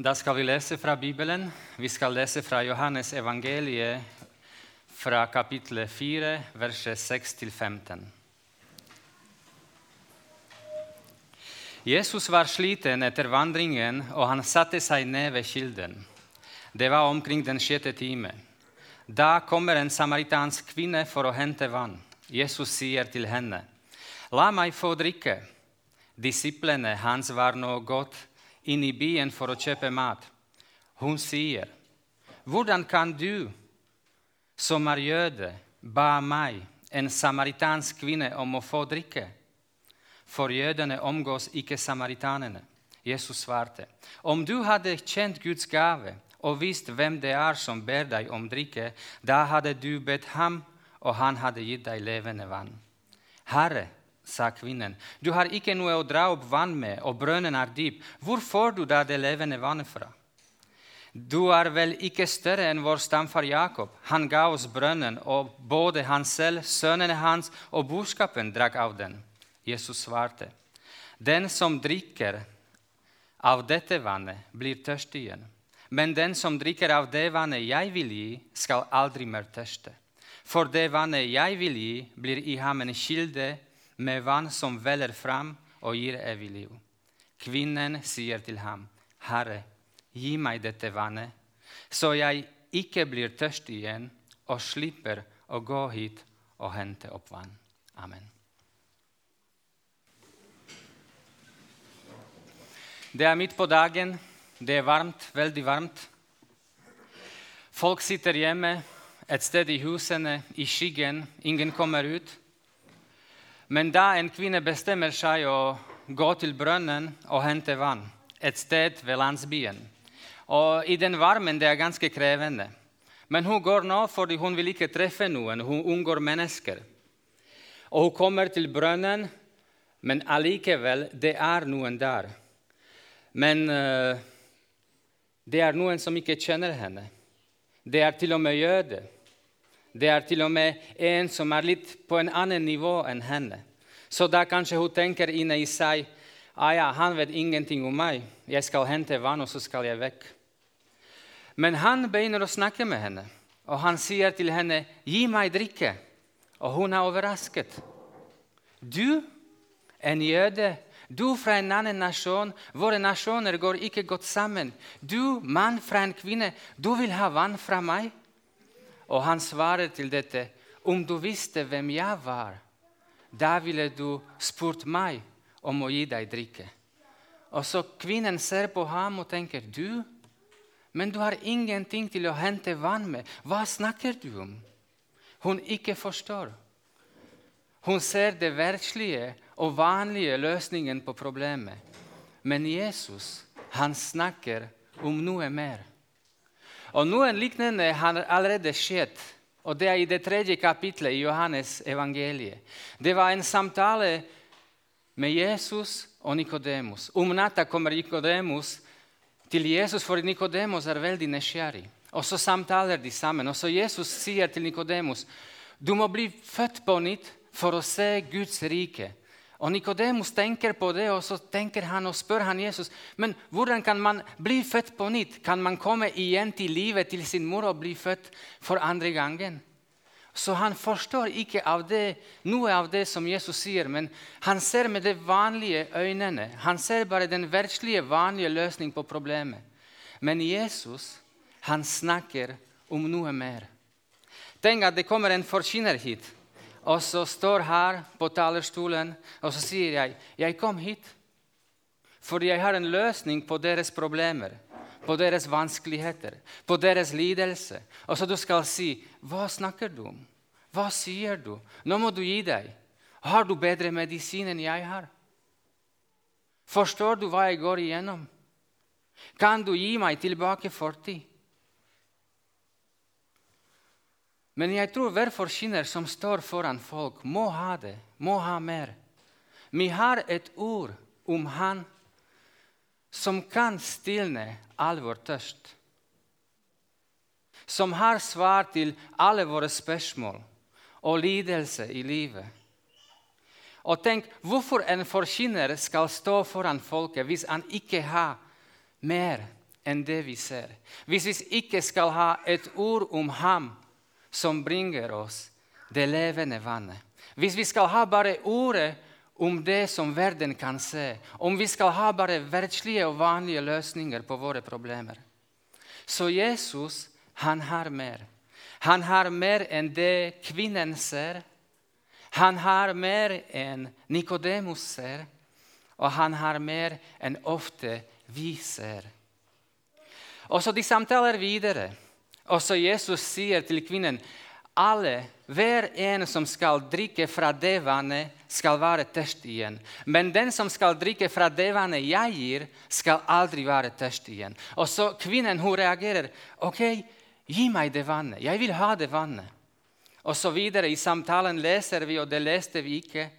Da skal vi lese fra Bibelen. Vi skal lese fra Johannes evangeliet fra kapittel 4, verset 6-15. Jesus var sliten etter vandringen, og han satte seg ned ved kilden. Det var omkring den sjette time. Da kommer en samaritansk kvinne for å hente vann. Jesus sier til henne, 'La meg få drikke.' Disiplene hans var nå gått inn i byen for å kjøpe mat. Hun sier, 'Hvordan kan du, som er jøde, ba meg, en samaritansk kvinne, om å få drikke?' For jødene omgås ikke samaritanene. Jesus svarte, 'Om du hadde kjent Guds gave' og visst hvem det er som ber deg om drikke, da hadde du bedt ham, og han hadde gitt deg levende vann. Herre, sa kvinnen, du har ikke noe å dra opp vann med, og brønnen er dyp. Hvor får du da det levende vannet fra? Du er vel ikke større enn vår stamfar Jakob. Han ga oss brønnen, og både han selv, sønnene hans og borskapen drakk av den. Jesus svarte, Den som drikker av dette vannet, blir tørstig igjen. Men den som drikker av det vannet jeg vil gi, skal aldri mer tørste. For det vannet jeg vil gi, blir i ham en kilde med vann som veller fram og gir evig liv. Kvinnen sier til ham, Herre, gi meg dette vannet, så jeg ikke blir tørst igjen og slipper å gå hit og hente opp vann. Amen. Det er midt på dagen. Det er varmt, veldig varmt. Folk sitter hjemme, et sted i husene, i skyggen. Ingen kommer ut. Men da en kvinne bestemmer seg å gå til brønnen og hente vann, et sted ved landsbyen Og I den varmen det er ganske krevende. Men hun går nå fordi hun vil ikke treffe noen. Hun unngår mennesker. Og hun kommer til brønnen, men allikevel, det er noen der. Men uh, det er noen som ikke kjenner henne. Det er til og med jøde. Det er til og med en som er litt på en annen nivå enn henne. Så da kanskje hun tenker inne i seg ah ja, han vet ingenting om meg. Jeg skal hente vann, og så skal jeg vekk. Men han begynner å snakke med henne, og han sier til henne, 'Gi meg drikke.' Og hun er overrasket. Du, en jøde, du fra en annen nasjon, våre nasjoner går ikke godt sammen. Du, mann fra en kvinne, du vil ha vann fra meg? Og han svarer til dette, om du visste hvem jeg var, da ville du spurt meg om å gi deg drikke. Og så kvinnen ser på ham og tenker, du, men du har ingenting til å hente vann med. Hva snakker du om? Hun ikke forstår. Hun ser det verdslige og vanlige løsningen på problemet. Men Jesus han snakker om noe mer. Og Noe lignende har allerede skjedd. og Det er i det tredje kapitlet i Johannes evangeliet. Det var en samtale med Jesus og Nikodemus. Om natta kommer Nikodemus til Jesus, for Nikodemus er veldig nysgjerrig. Og Så samtaler de sammen. Og så Jesus sier til Nikodemus du må bli født på nytt for å se Guds rike. Og Nikodemus tenker på det, og så tenker han og spør han Jesus men hvordan kan man bli født på nytt. Kan man komme igjen til livet til sin mor og bli født for andre gangen? Så han forstår ikke av det, noe av det som Jesus sier, men han ser med de vanlige øynene. Han ser bare den verdslige, vanlige løsning på problemet. Men Jesus han snakker om noe mer. Tenk at det kommer en forkynner hit og så står her på talerstolen og så sier jeg, 'Jeg kom hit fordi jeg har en løsning på deres problemer.' På deres vanskeligheter, på deres lidelse. Og så du skal si, 'Hva snakker du om? Hva sier du? Nå må du gi deg.' 'Har du bedre medisin enn jeg har?' Forstår du hva jeg går igjennom? Kan du gi meg tilbake fortid? Men jeg tror hver forkynner som står foran folk, må ha det, må ha mer. Vi har et ord om Han som kan stilne all vår tørst. Som har svar til alle våre spørsmål og lidelse i livet. Og tenk hvorfor en forkynner skal stå foran folket hvis han ikke har mer enn det vi ser. Hvis vi ikke skal ha et ord om ham som bringer oss det levende vannet. Hvis vi skal ha bare ordet om det som verden kan se, om vi skal ha bare verdslige og vanlige løsninger på våre problemer. Så Jesus, han har mer. Han har mer enn det kvinnen ser. Han har mer enn Nikodemus ser, og han har mer enn ofte vi ser. Og så De samtaler videre. Og så Jesus sier til kvinnen alle, hver en som skal drikke fra det vannet, skal være tørst igjen. Men den som skal drikke fra det vannet jeg gir, skal aldri være tørst igjen. Og så kvinnen hun reagerer. ok, gi meg det vannet. Jeg vil ha det vannet. Og så videre I samtalen leser vi, og det leste vi ikke,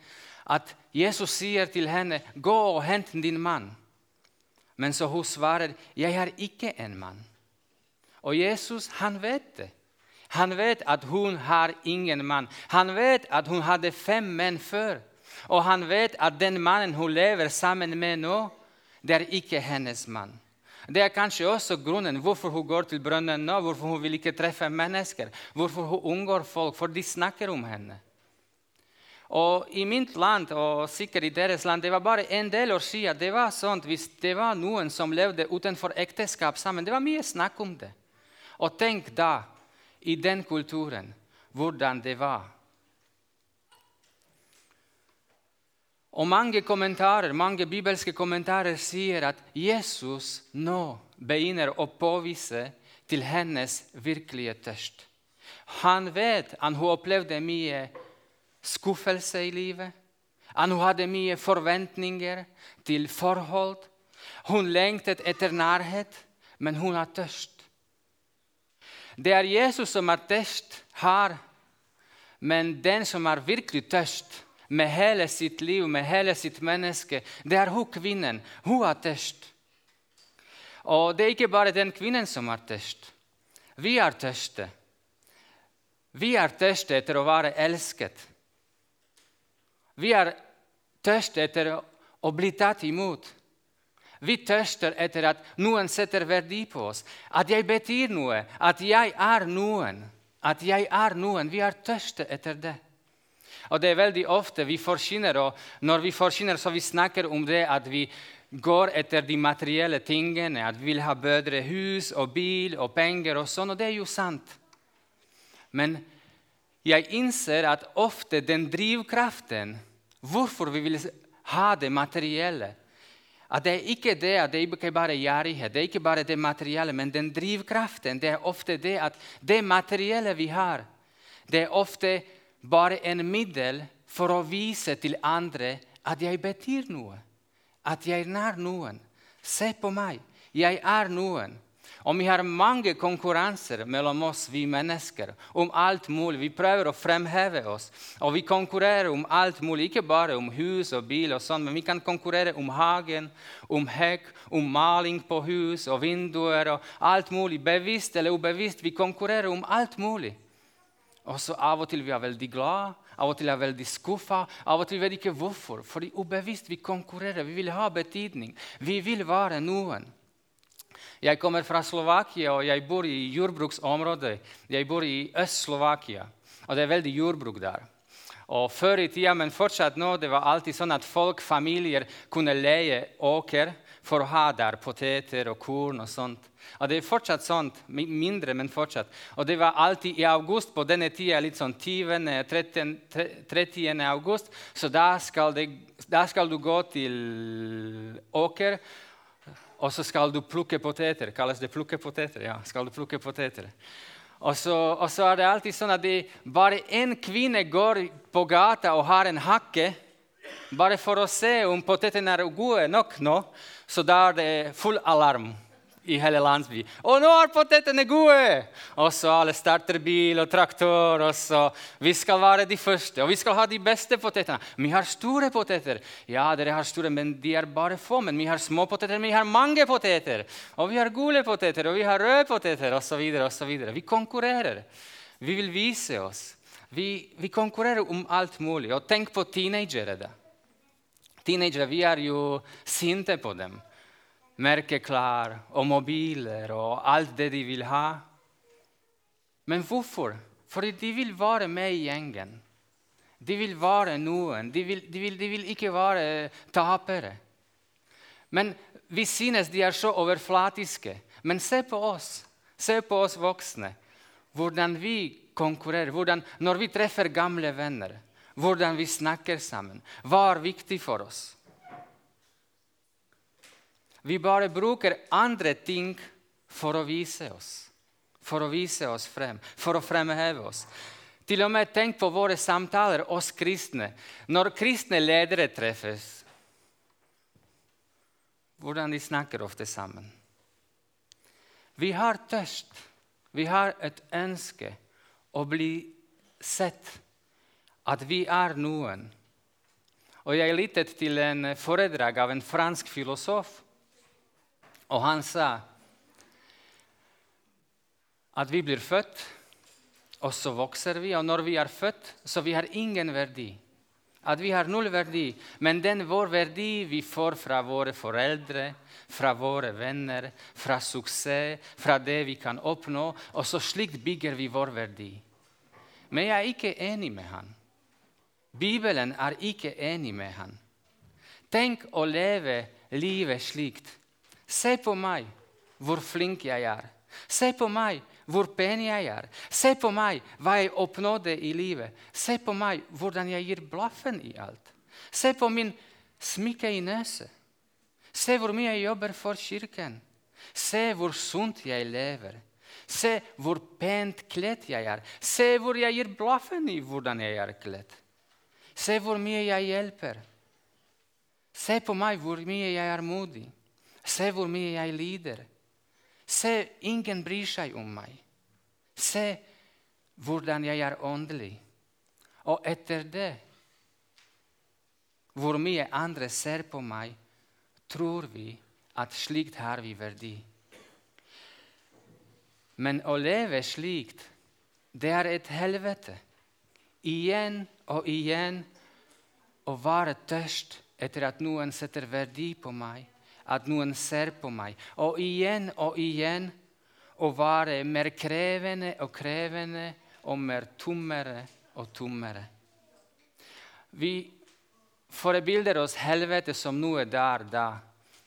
at Jesus sier til henne, 'Gå og hent din mann.' Men så hun svarer, 'Jeg har ikke en mann.' Og Jesus, han vet det. Han vet at hun har ingen mann. Han vet at hun hadde fem menn før. Og han vet at den mannen hun lever sammen med nå, det er ikke hennes mann. Det er kanskje også grunnen hvorfor hun går til brønnen nå, hvorfor hun vil ikke treffe mennesker, hvorfor hun unngår folk, for de snakker om henne. Og I mitt land og sikkert i deres land det var bare en del år siden det var sånn hvis det var noen som levde utenfor ekteskap sammen. Det var mye snakk om det. Og tenk da, i den kulturen, hvordan det var. Og mange kommentarer, mange bibelske kommentarer sier at Jesus nå begynner å påvise til hennes virkelige tørst. Han vet at hun opplevde mye skuffelse i livet. At hun hadde mye forventninger til forhold. Hun lengtet etter nærhet, men hun har tørst. Det er Jesus som er tørst her, men den som er virkelig tørst, med hele sitt liv, med hele sitt menneske, det er hun kvinnen. Hun er tørst. Og det er ikke bare den kvinnen som er tørst. Vi er tørste. Vi er tørste etter å være elsket. Vi er tørste etter å bli tatt imot. Vi tørster etter at noen setter verdi på oss, at jeg betyr noe, at jeg er noen. At jeg er noen. Vi er tørste etter det. Og det er veldig ofte vi forkynner, og når vi forkynner, så vi snakker om det at vi går etter de materielle tingene, at vi vil ha bedre hus og bil og penger og sånn, og det er jo sant. Men jeg innser at ofte den drivkraften, hvorfor vi vil ha det materielle, at det er ikke det at det er ikke bare gjerrighet, det er ikke bare det materielle, men den drivkraften det er ofte det at det materielle vi har, det er ofte bare en middel for å vise til andre at jeg betyr noe, at jeg er nær noen. Se på meg, jeg er noen. Og vi har mange konkurranser mellom oss, vi mennesker, om alt mulig. Vi prøver å fremheve oss. Og vi konkurrerer om alt mulig, ikke bare om hus og bil, og sånn, men vi kan konkurrere om hagen, om hekk, om maling på hus og vinduer og alt mulig. Bevisst eller ubevisst. Vi konkurrerer om alt mulig. Og så av og til vi er veldig glad, av og til er veldig skuffa. Av og til vet ikke hvorfor. Fordi ubevisst vi konkurrerer. Vi vil ha betydning. Vi vil være noen. Jeg kommer fra Slovakia, og jeg bor i jordbruksområdet. Jeg bor i Øst-Slovakia, og det er veldig jordbruk der. Og Før i tida, men fortsatt nå, det var alltid sånn at folk, familier, kunne leie åker for å ha der poteter og korn og sånt. Og Det er fortsatt sånt, mindre, men fortsatt. Og det var alltid i august, på denne tida, litt sånn 10. 30. 30. august, så da skal, skal du gå til åker og så skal du plukke poteter. Kalles det plukke poteter? Ja, skal du plukke poteter. Og så, og så er det alltid sånn at de, bare én kvinne går på gata og har en hakke bare for å se om potetene er gode nok nå, så da er det full alarm i hele landsbyen. Og nå er potetene gode! Og så alle starter bil og traktor. og så Vi skal være de første, og vi skal ha de beste potetene. Vi har store poteter. Ja, dere har store, men de er bare få. Men vi har små poteter, men vi har mange poteter. Og vi har gule poteter, og vi har røde poteter, osv. Vi konkurrerer. Vi vil vise oss. Vi, vi konkurrerer om alt mulig. Og tenk på teenagere. da. Teenagere, Vi er jo sinte på dem. Merkeklær og mobiler og alt det de vil ha. Men hvorfor? Fordi de vil være med i gjengen. De vil være noen. De vil, de vil, de vil ikke være tapere. Men vi synes de er så overflatiske. Men se på oss. Se på oss voksne. Hvordan vi konkurrerer. Hvordan, når vi treffer gamle venner. Hvordan vi snakker sammen. Hva er viktig for oss? Vi bare bruker andre ting for å vise oss. For å vise oss frem, for å fremheve oss. Til og med tenk på våre samtaler, oss kristne. Når kristne ledere treffes, hvordan de snakker ofte sammen. Vi har tørst. Vi har et ønske å bli sett, at vi er noen. Og Jeg lyttet til en foredrag av en fransk filosof, og han sa at vi blir født, og så vokser vi. Og når vi er født, så vi har ingen verdi at vi har null verdi, men den vår verdi vi får fra våre foreldre, fra våre venner, fra suksess, fra det vi kan oppnå, og så slikt bygger vi vår verdi. Men jeg er ikke enig med han. Bibelen er ikke enig med han. Tenk å leve livet slikt. Se på meg, hvor flink jeg er. Se på meg, hvor pen jeg er. Se på meg, hva jeg oppnådde i livet. Se på meg, hvordan jeg gir blaffen i alt. Se på min smykke i nese. Se hvor mye jeg jobber for kirken. Se hvor sunt jeg lever. Se hvor pent kledd jeg er. Se hvor jeg gir blaffen i hvordan jeg er kledd. Se hvor mye jeg hjelper. Se på meg hvor mye jeg er modig. Se hvor mye jeg lider. Se, ingen bryr seg om meg. Se hvordan jeg er åndelig. Og etter det, hvor mye andre ser på meg, tror vi at slikt har vi verdi. Men å leve slikt, det er et helvete. Igjen og igjen å være tørst etter at noen setter verdi på meg at noen ser på meg. Og igjen og igjen å være mer krevende og krevende og mer tommere og tommere. Vi forbilder oss helvete som noe der da.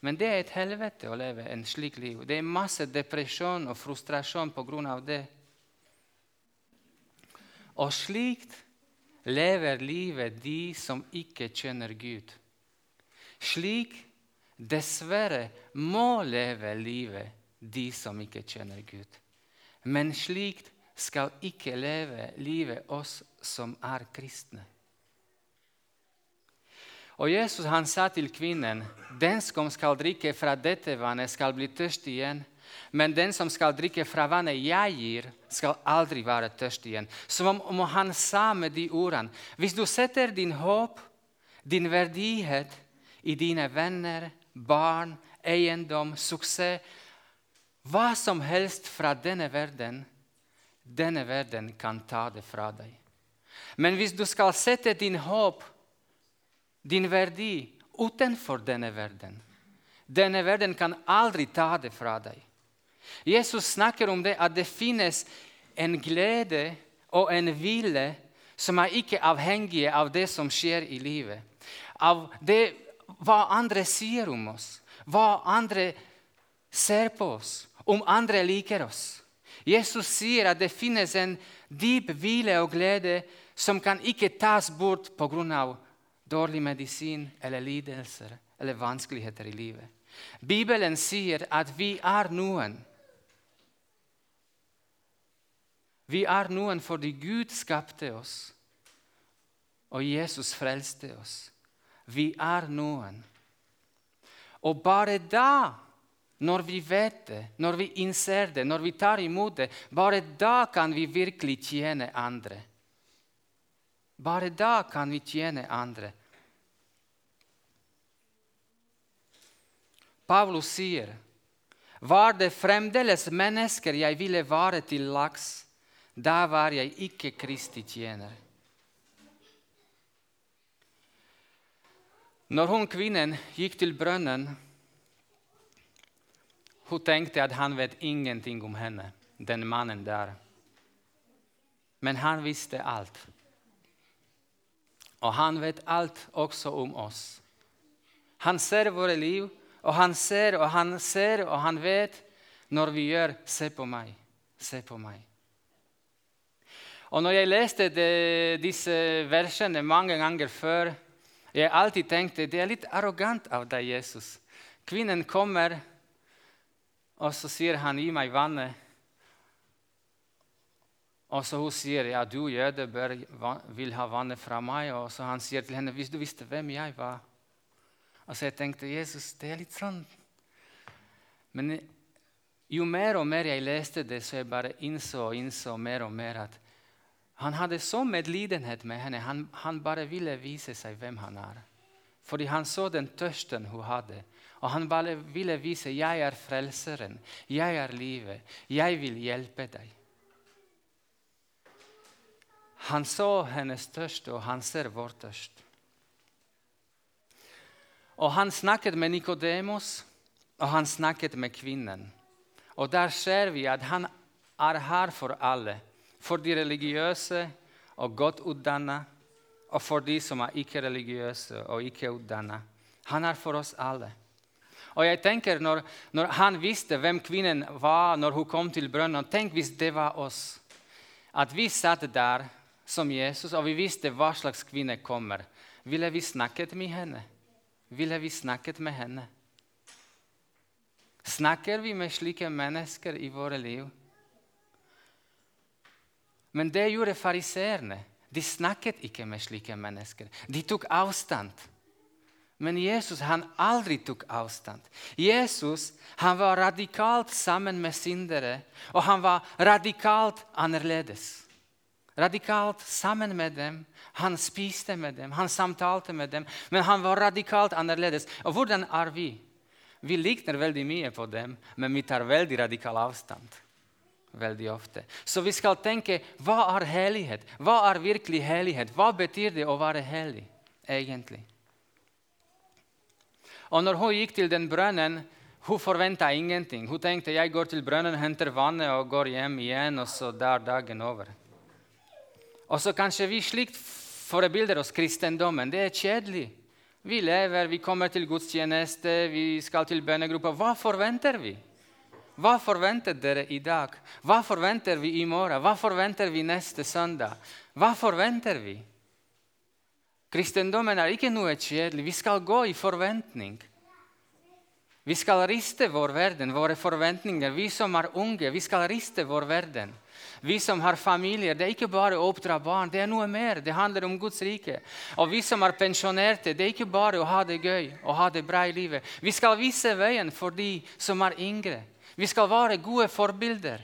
Men det er et helvete å leve en slik liv. Det er masse depresjon og frustrasjon pga. det. Og slikt lever livet de som ikke kjenner Gud. Slik Dessverre må leve livet de som ikke kjenner Gud. Men slikt skal ikke leve livet oss som er kristne. Og Jesus han sa til kvinnen, 'Den som skal drikke fra dette vannet, skal bli tørst igjen.' 'Men den som skal drikke fra vannet jeg gir, skal aldri være tørst igjen.' Som om han sa med de ordene, 'Hvis du setter din håp, din verdighet, i dine venner, barn, eiendom, suksess Hva som helst fra denne verden, denne verden kan ta det fra deg. Men hvis du skal sette din håp, din verdi, utenfor denne verden Denne verden kan aldri ta det fra deg. Jesus snakker om det at det finnes en glede og en hvile som er ikke avhengige av det som skjer i livet. Av det hva andre sier om oss, hva andre ser på oss, om andre liker oss. Jesus sier at det finnes en dyp hvile og glede som kan ikke tas bort pga. dårlig medisin eller lidelser eller vanskeligheter i livet. Bibelen sier at vi er noen. Vi er noen fordi Gud skapte oss, og Jesus frelste oss. Vi er noen. Og bare da, når vi vet det, når vi innser det, når vi tar imot det, bare da kan vi virkelig tjene andre. Bare da kan vi tjene andre. Paulus sier, 'Var det fremdeles mennesker jeg ville være til laks, da var jeg ikke Kristi tjener.' Når hun kvinnen gikk til brønnen, Hun tenkte at han vet ingenting om henne, den mannen der. Men han visste alt. Og han vet alt også om oss. Han ser våre liv, og han ser og han ser og han vet når vi gjør 'se på meg', 'se på meg'. Og når jeg leste det, disse versene mange ganger før, jeg alltid tenkte det er litt arrogant av deg, Jesus. Kvinnen kommer, og så sier han 'gi meg vannet'. Og så hun sier ja, du jøde bør, vil ha vannet fra meg. Og så han sier til henne hvis du visste hvem jeg var. Og så jeg tenkte Jesus, det er litt sånn Men jo mer og mer jeg leste det, så jeg bare innså og innså mer og mer at han hadde så medlidenhet med henne. Han, han bare ville vise seg hvem han er. Fordi han så den tørsten hun hadde. Og han bare ville vise jeg er frelseren, jeg er livet, jeg vil hjelpe deg. Han så hennes tørst, og han ser vår tørst. Og han snakket med Nikodemos, og han snakket med kvinnen. Og der ser vi at han er her for alle. For de religiøse og godt utdannede, og for de som er ikke-religiøse og ikke-utdannede. Han er for oss alle. Og jeg tenker, når, når, han visste hvem kvinnen var når hun kom til brønnen Tenk hvis det var oss. At vi satt der som Jesus, og vi visste hva slags kvinne kommer. Ville vi snakket med henne? Ville vi snakket med henne? Snakker vi med slike mennesker i våre liv? Men det gjorde fariseerne. De snakket ikke med slike mennesker. De tok avstand. Men Jesus han aldri tok avstand. Jesus han var radikalt sammen med syndere, og han var radikalt annerledes radikalt sammen med dem. Han spiste med dem, han samtalte med dem, men han var radikalt annerledes. Og hvordan er vi? Vi likner veldig mye på dem, men vi tar veldig radikal avstand. Veldig ofte. Så vi skal tenke hva er hellighet? Hva er virkelig hellighet? Hva betyr det å være hellig, egentlig? Og når hun gikk til den brønnen, hun forventa ingenting. Hun tenkte jeg går til brønnen, henter vannet og går hjem igjen, og så der dagen over. Og så kanskje vi slikt forbilder oss kristendommen. Det er kjedelig. Vi lever, vi kommer til gudstjeneste, vi skal til bønnegruppa. Hva forventer vi? Hva forventer dere i dag? Hva forventer vi i morgen? Hva forventer vi neste søndag? Hva forventer vi? Kristendommen er ikke noe kjedelig. Vi skal gå i forventning. Vi skal riste vår verden, våre forventninger. Vi som er unge, vi skal riste vår verden. Vi som har familier, det er ikke bare å oppdra barn, det er noe mer. Det handler om Guds rike. Og vi som er pensjonerte, det er ikke bare å ha det gøy og ha det bra i livet. Vi skal vise veien for de som er yngre. Vi skal være gode forbilder.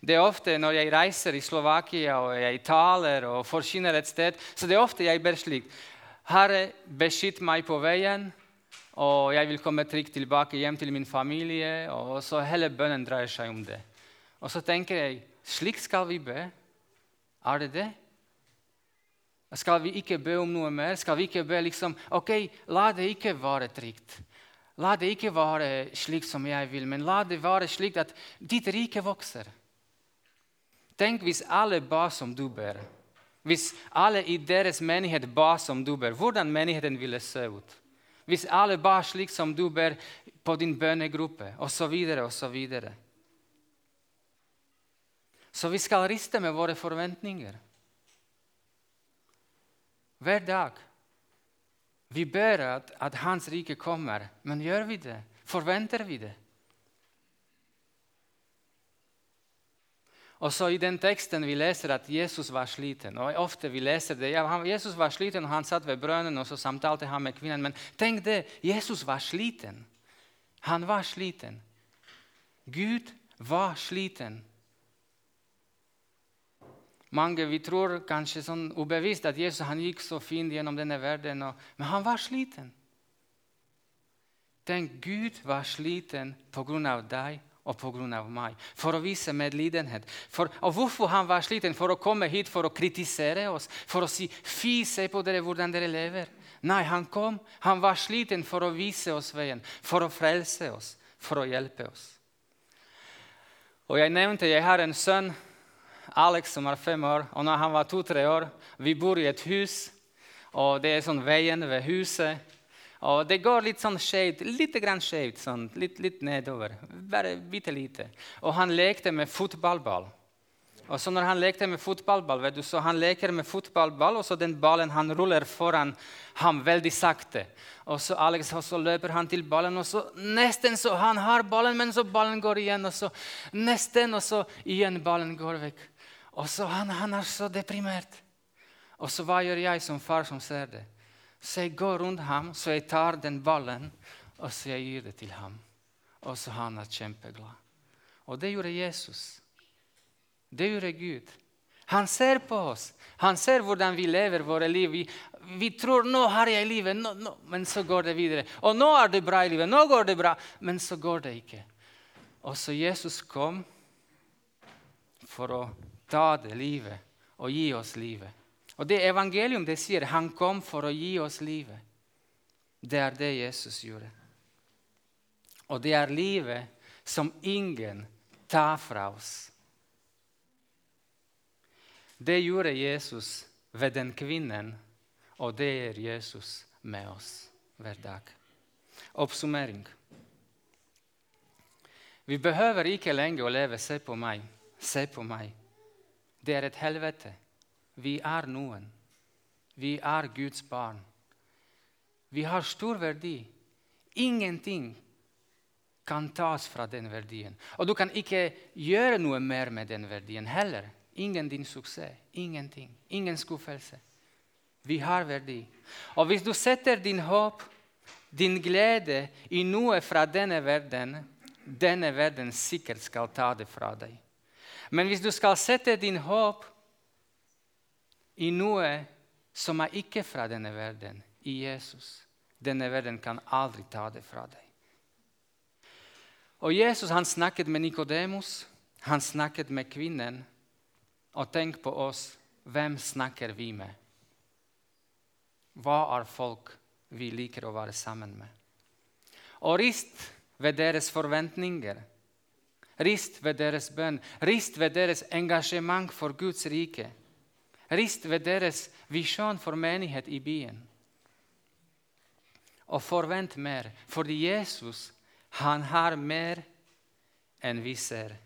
Det er ofte Når jeg reiser i Slovakia og jeg taler og forkynner et sted, så det er ofte jeg ber slik Herre, beskytt meg på veien, og jeg vil komme trygt tilbake hjem til min familie. Og så Hele bønnen dreier seg om det. Og så tenker jeg slik skal vi be. Er det det? Skal vi ikke be om noe mer? Skal vi ikke be liksom Ok, la det ikke være trygt. La det ikke være slik som jeg vil, men la det være slik at ditt rike vokser. Tenk hvis alle ba som du ber. Hvis alle i deres menighet ba som du ber, hvordan menigheten ville se ut. Hvis alle ba slik som du ber på din bønnegruppe, osv., osv. Så vi skal riste med våre forventninger. Hver dag. Vi ber at, at Hans rike kommer, men gjør vi det? Forventer vi det? Og så I den teksten vi leser at Jesus var sliten. og ofte vi leser det, ja, Jesus var sliten, og han satt ved brønnen og så samtalte han med kvinnen. Men tenk det, Jesus var sliten. Han var sliten. Gud var sliten. Mange vi tror kanskje sånn ubevisst at Jesus han gikk så fint gjennom denne verden, og, men han var sliten. Tenk, Gud var sliten pga. deg og pga. meg, for å vise medlidenhet. For, og hvorfor han var sliten? For å komme hit for å kritisere oss, for å si 'fy, se på dere hvordan dere lever'. Nei, han kom, han var sliten for å vise oss veien, for å frelse oss, for å hjelpe oss. Og Jeg nevnte jeg har en sønn, Alex, som er fem år. og når han var to-tre år, Vi bor i et hus, og det er sånn veien ved huset. Og det går litt sånn skjevt, litt grann skjevt, sånn, litt, litt nedover. Bare bitte lite. Og han lekte med fotballball. Og så når han lekte med fotballball, vet du, så han leker med fotballball, og så den ballen han ruller foran ham veldig sakte. Og så Alex, og så løper han til ballen, og så nesten så han har ballen, men så ballen går igjen, og så nesten, og så igjen ballen går vekk. Og så han, han er så deprimert. Og så hva gjør jeg som far som ser det? Så jeg går rundt ham, så jeg tar den ballen, og så jeg gir det til ham. Og så han er kjempeglad. Og det gjorde Jesus. Det gjorde Gud. Han ser på oss. Han ser hvordan vi lever våre liv. Vi, vi tror 'nå har jeg livet', nå, nå. men så går det videre. Og nå er det bra i livet. Nå går det bra, men så går det ikke. Og så Jesus kom for å ta det livet og gi oss livet. Og det evangelium det sier han kom for å gi oss livet. Det er det Jesus gjorde. Og det er livet som ingen tar fra oss. Det gjorde Jesus ved den kvinnen, og det er Jesus med oss hver dag. Oppsummering. Vi behøver ikke lenger å leve 'se på meg', 'se på meg'. Det er et helvete. Vi er noen. Vi er Guds barn. Vi har stor verdi. Ingenting kan tas fra den verdien. Og du kan ikke gjøre noe mer med den verdien heller. Ingen din suksess. Ingenting. Ingen skuffelse. Vi har verdi. Og hvis du setter din håp, din glede, i noe fra denne verden, denne verden sikkert skal ta det fra deg. Men hvis du skal sette din håp i noe som er ikke fra denne verden, i Jesus Denne verden kan aldri ta det fra deg. Og Jesus han snakket med Nikodemus, han snakket med kvinnen. Og tenk på oss. Hvem snakker vi med? Hva er folk vi liker å være sammen med? Og rist ved deres forventninger. Rist ved deres bønn. Rist ved deres engasjement for Guds rike. Rist ved deres visjon for menighet i byen. Og forvent mer, fordi Jesus han har mer enn vi ser.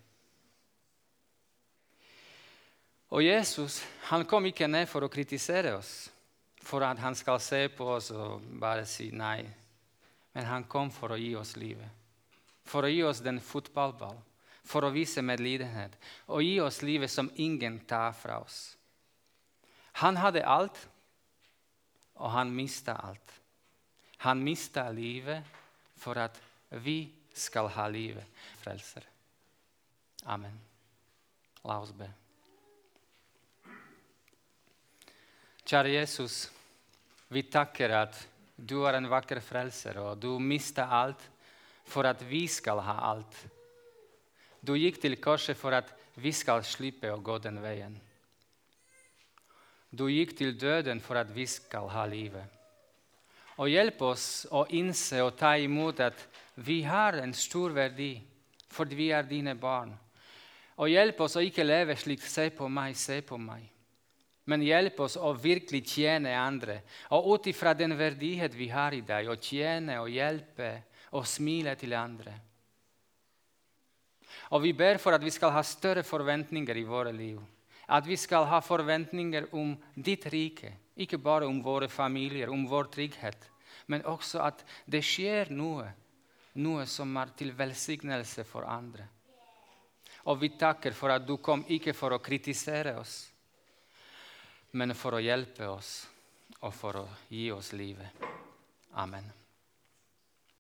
Og Jesus han kom ikke ned for å kritisere oss, for at han skal se på oss og bare si nei. Men han kom for å gi oss livet, for å gi oss den fotballball, for å vise medlidenhet og gi oss livet som ingen tar fra oss. Han hadde alt, og han mista alt. Han mista livet for at vi skal ha livet. Frelser. Amen. La oss be. Kjære Jesus, vi takker at du er en vakker frelser, og du mista alt for at vi skal ha alt. Du gikk til korset for at vi skal slippe å gå den veien. Du gikk til døden for at vi skal ha livet. Og hjelp oss å innse og ta imot at vi har en stor verdi fordi vi er dine barn. Og hjelp oss å ikke leve slik 'se på meg, se på meg' men hjelp oss å virkelig tjene andre. Og ut ifra den verdighet vi har i deg, å tjene og hjelpe og smile til andre. Og vi ber for at vi skal ha større forventninger i våre liv. At vi skal ha forventninger om ditt rike. Ikke bare om våre familier, om vår trygghet, men også at det skjer noe. Noe som er til velsignelse for andre. Og vi takker for at du kom ikke for å kritisere oss men for å hjelpe oss og for å gi oss livet. Amen.